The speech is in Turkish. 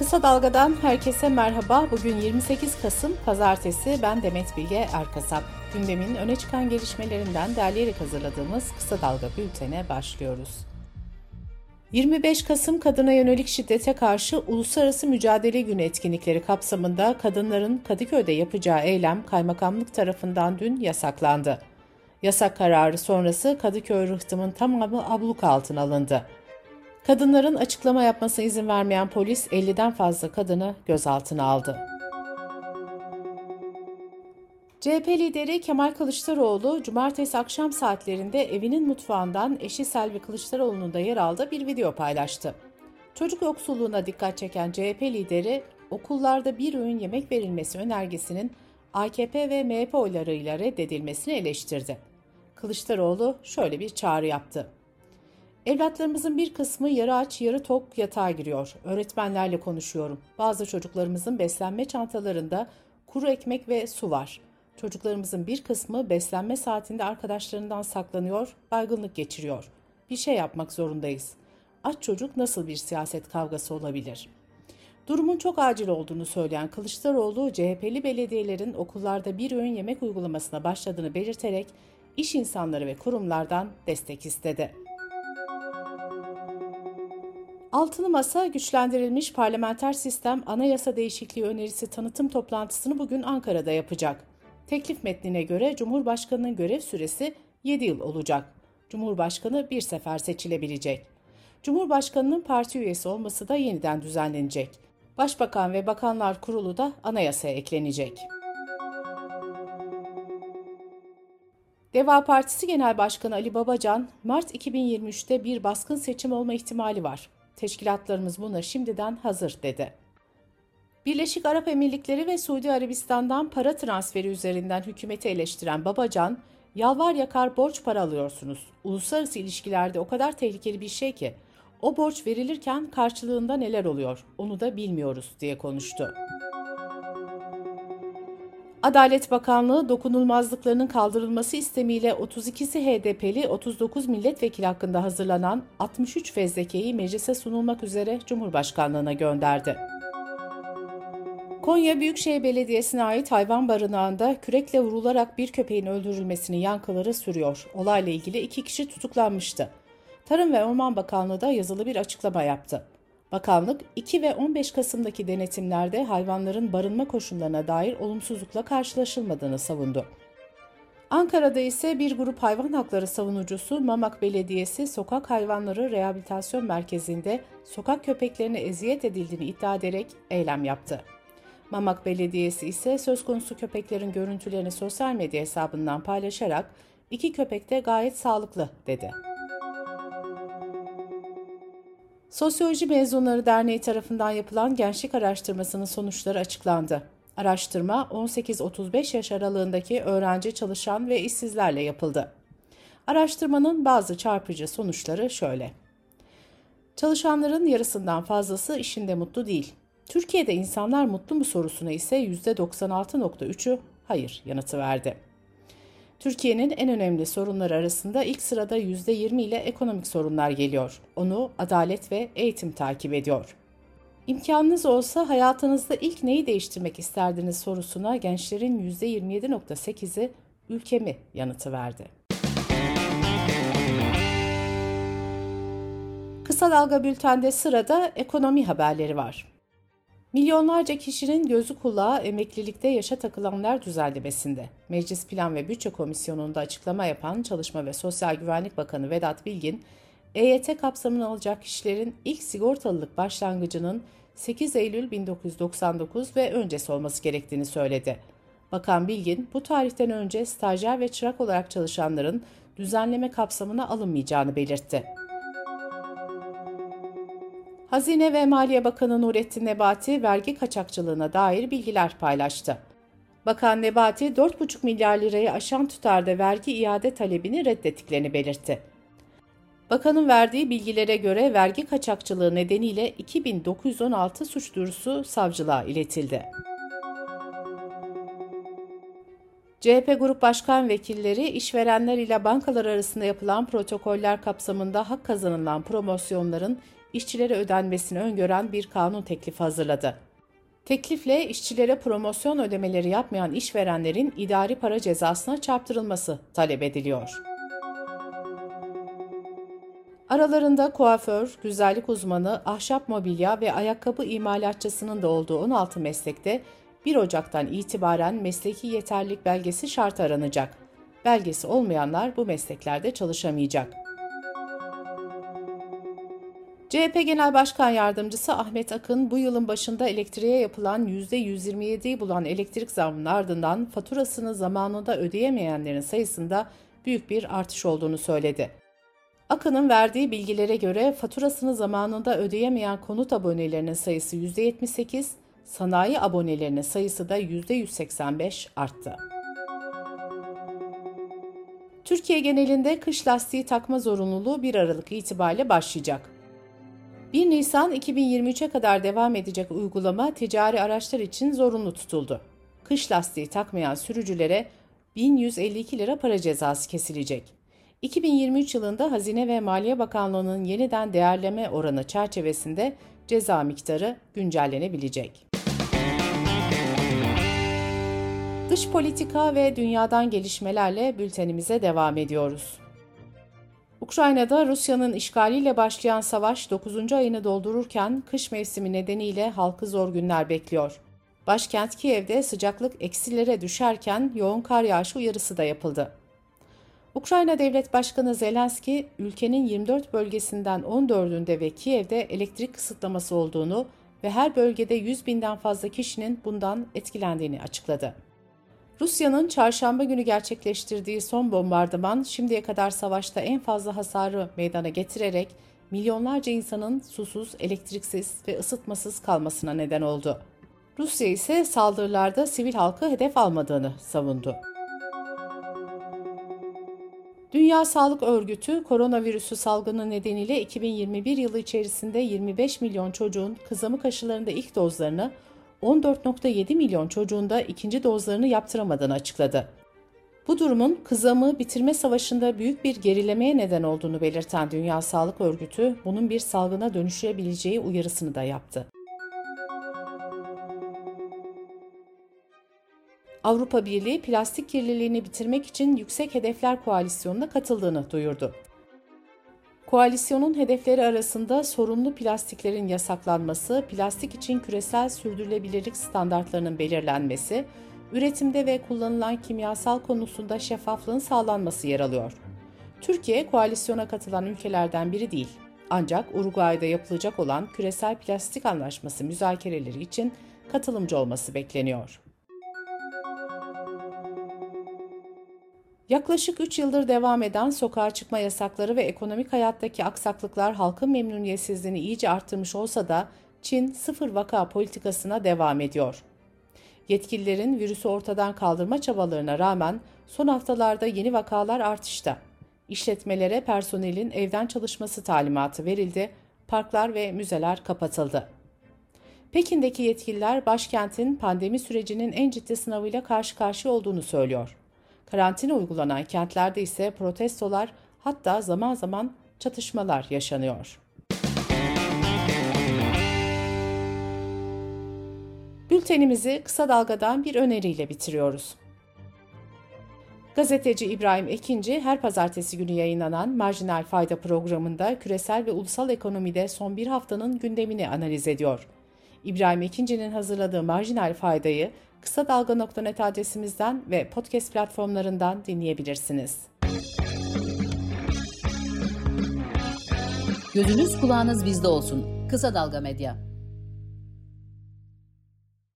Kısa Dalga'dan herkese merhaba. Bugün 28 Kasım Pazartesi. Ben Demet Bilge Erkasap. Gündemin öne çıkan gelişmelerinden derleyerek hazırladığımız Kısa Dalga bültene başlıyoruz. 25 Kasım Kadına Yönelik Şiddete Karşı Uluslararası Mücadele Günü etkinlikleri kapsamında kadınların Kadıköy'de yapacağı eylem kaymakamlık tarafından dün yasaklandı. Yasak kararı sonrası Kadıköy rıhtımın tamamı abluk altına alındı. Kadınların açıklama yapmasına izin vermeyen polis 50'den fazla kadını gözaltına aldı. CHP lideri Kemal Kılıçdaroğlu, cumartesi akşam saatlerinde evinin mutfağından eşi Selvi Kılıçdaroğlu'nun da yer aldığı bir video paylaştı. Çocuk yoksulluğuna dikkat çeken CHP lideri, okullarda bir öğün yemek verilmesi önergesinin AKP ve MHP oylarıyla reddedilmesini eleştirdi. Kılıçdaroğlu şöyle bir çağrı yaptı. Evlatlarımızın bir kısmı yarı aç yarı tok yatağa giriyor. Öğretmenlerle konuşuyorum. Bazı çocuklarımızın beslenme çantalarında kuru ekmek ve su var. Çocuklarımızın bir kısmı beslenme saatinde arkadaşlarından saklanıyor, baygınlık geçiriyor. Bir şey yapmak zorundayız. Aç çocuk nasıl bir siyaset kavgası olabilir? Durumun çok acil olduğunu söyleyen Kılıçdaroğlu, CHP'li belediyelerin okullarda bir öğün yemek uygulamasına başladığını belirterek iş insanları ve kurumlardan destek istedi. Altılı Masa güçlendirilmiş parlamenter sistem anayasa değişikliği önerisi tanıtım toplantısını bugün Ankara'da yapacak. Teklif metnine göre Cumhurbaşkanı'nın görev süresi 7 yıl olacak. Cumhurbaşkanı bir sefer seçilebilecek. Cumhurbaşkanının parti üyesi olması da yeniden düzenlenecek. Başbakan ve Bakanlar Kurulu da anayasaya eklenecek. Deva Partisi Genel Başkanı Ali Babacan, Mart 2023'te bir baskın seçim olma ihtimali var. Teşkilatlarımız buna şimdiden hazır dedi. Birleşik Arap Emirlikleri ve Suudi Arabistan'dan para transferi üzerinden hükümeti eleştiren Babacan, yalvar yakar borç para alıyorsunuz. Uluslararası ilişkilerde o kadar tehlikeli bir şey ki, o borç verilirken karşılığında neler oluyor onu da bilmiyoruz diye konuştu. Adalet Bakanlığı dokunulmazlıklarının kaldırılması istemiyle 32'si HDP'li 39 milletvekili hakkında hazırlanan 63 fezlekeyi meclise sunulmak üzere Cumhurbaşkanlığına gönderdi. Konya Büyükşehir Belediyesi'ne ait hayvan barınağında kürekle vurularak bir köpeğin öldürülmesinin yankıları sürüyor. Olayla ilgili iki kişi tutuklanmıştı. Tarım ve Orman Bakanlığı da yazılı bir açıklama yaptı. Bakanlık 2 ve 15 Kasım'daki denetimlerde hayvanların barınma koşullarına dair olumsuzlukla karşılaşılmadığını savundu. Ankara'da ise bir grup hayvan hakları savunucusu Mamak Belediyesi Sokak Hayvanları Rehabilitasyon Merkezi'nde sokak köpeklerine eziyet edildiğini iddia ederek eylem yaptı. Mamak Belediyesi ise söz konusu köpeklerin görüntülerini sosyal medya hesabından paylaşarak iki köpek de gayet sağlıklı dedi. Sosyoloji Mezunları Derneği tarafından yapılan gençlik araştırmasının sonuçları açıklandı. Araştırma 18-35 yaş aralığındaki öğrenci, çalışan ve işsizlerle yapıldı. Araştırmanın bazı çarpıcı sonuçları şöyle. Çalışanların yarısından fazlası işinde mutlu değil. Türkiye'de insanlar mutlu mu sorusuna ise %96.3'ü hayır yanıtı verdi. Türkiye'nin en önemli sorunları arasında ilk sırada %20 ile ekonomik sorunlar geliyor. Onu adalet ve eğitim takip ediyor. İmkanınız olsa hayatınızda ilk neyi değiştirmek isterdiniz sorusuna gençlerin %27.8'i ülkemi yanıtı verdi. Kısa Dalga Bülten'de sırada ekonomi haberleri var. Milyonlarca kişinin gözü kulağı emeklilikte yaşa takılanlar düzenlemesinde. Meclis Plan ve Bütçe Komisyonu'nda açıklama yapan Çalışma ve Sosyal Güvenlik Bakanı Vedat Bilgin, EYT kapsamını alacak kişilerin ilk sigortalılık başlangıcının 8 Eylül 1999 ve öncesi olması gerektiğini söyledi. Bakan Bilgin, bu tarihten önce stajyer ve çırak olarak çalışanların düzenleme kapsamına alınmayacağını belirtti. Hazine ve Maliye Bakanı Nurettin Nebati vergi kaçakçılığına dair bilgiler paylaştı. Bakan Nebati 4,5 milyar lirayı aşan tutarda vergi iade talebini reddettiklerini belirtti. Bakanın verdiği bilgilere göre vergi kaçakçılığı nedeniyle 2916 suç duyurusu savcılığa iletildi. CHP Grup Başkan Vekilleri işverenler ile bankalar arasında yapılan protokoller kapsamında hak kazanılan promosyonların işçilere ödenmesini öngören bir kanun teklifi hazırladı. Teklifle işçilere promosyon ödemeleri yapmayan işverenlerin idari para cezasına çarptırılması talep ediliyor. Aralarında kuaför, güzellik uzmanı, ahşap mobilya ve ayakkabı imalatçısının da olduğu 16 meslekte 1 Ocak'tan itibaren mesleki yeterlilik belgesi şart aranacak. Belgesi olmayanlar bu mesleklerde çalışamayacak. CHP Genel Başkan Yardımcısı Ahmet Akın bu yılın başında elektriğe yapılan %127'yi bulan elektrik zammının ardından faturasını zamanında ödeyemeyenlerin sayısında büyük bir artış olduğunu söyledi. Akın'ın verdiği bilgilere göre faturasını zamanında ödeyemeyen konut abonelerinin sayısı %78, sanayi abonelerinin sayısı da %185 arttı. Türkiye genelinde kış lastiği takma zorunluluğu 1 Aralık itibariyle başlayacak. 1 Nisan 2023'e kadar devam edecek uygulama ticari araçlar için zorunlu tutuldu. Kış lastiği takmayan sürücülere 1152 lira para cezası kesilecek. 2023 yılında Hazine ve Maliye Bakanlığı'nın yeniden değerleme oranı çerçevesinde ceza miktarı güncellenebilecek. Dış politika ve dünyadan gelişmelerle bültenimize devam ediyoruz. Ukrayna'da Rusya'nın işgaliyle başlayan savaş 9. ayını doldururken kış mevsimi nedeniyle halkı zor günler bekliyor. Başkent Kiev'de sıcaklık eksilere düşerken yoğun kar yağışı uyarısı da yapıldı. Ukrayna Devlet Başkanı Zelenski, ülkenin 24 bölgesinden 14'ünde ve Kiev'de elektrik kısıtlaması olduğunu ve her bölgede 100 binden fazla kişinin bundan etkilendiğini açıkladı. Rusya'nın çarşamba günü gerçekleştirdiği son bombardıman şimdiye kadar savaşta en fazla hasarı meydana getirerek milyonlarca insanın susuz, elektriksiz ve ısıtmasız kalmasına neden oldu. Rusya ise saldırılarda sivil halkı hedef almadığını savundu. Dünya Sağlık Örgütü koronavirüsü salgını nedeniyle 2021 yılı içerisinde 25 milyon çocuğun kızamık aşılarında ilk dozlarını 14.7 milyon çocuğun da ikinci dozlarını yaptıramadığını açıkladı. Bu durumun kızamı bitirme savaşında büyük bir gerilemeye neden olduğunu belirten Dünya Sağlık Örgütü, bunun bir salgına dönüşebileceği uyarısını da yaptı. Avrupa Birliği plastik kirliliğini bitirmek için Yüksek Hedefler Koalisyonu'na katıldığını duyurdu. Koalisyonun hedefleri arasında sorunlu plastiklerin yasaklanması, plastik için küresel sürdürülebilirlik standartlarının belirlenmesi, üretimde ve kullanılan kimyasal konusunda şeffaflığın sağlanması yer alıyor. Türkiye koalisyona katılan ülkelerden biri değil. Ancak Uruguay'da yapılacak olan küresel plastik anlaşması müzakereleri için katılımcı olması bekleniyor. Yaklaşık 3 yıldır devam eden sokağa çıkma yasakları ve ekonomik hayattaki aksaklıklar halkın memnuniyetsizliğini iyice arttırmış olsa da Çin sıfır vaka politikasına devam ediyor. Yetkililerin virüsü ortadan kaldırma çabalarına rağmen son haftalarda yeni vakalar artışta. İşletmelere personelin evden çalışması talimatı verildi, parklar ve müzeler kapatıldı. Pekin'deki yetkililer başkentin pandemi sürecinin en ciddi sınavıyla karşı karşıya olduğunu söylüyor. Karantina uygulanan kentlerde ise protestolar hatta zaman zaman çatışmalar yaşanıyor. Bültenimizi kısa dalgadan bir öneriyle bitiriyoruz. Gazeteci İbrahim Ekinci her pazartesi günü yayınlanan Marjinal Fayda programında küresel ve ulusal ekonomide son bir haftanın gündemini analiz ediyor. İbrahim Ekinci'nin hazırladığı Marjinal Fayda'yı kısa dalga.net adresimizden ve podcast platformlarından dinleyebilirsiniz. Gözünüz kulağınız bizde olsun. Kısa Dalga Medya.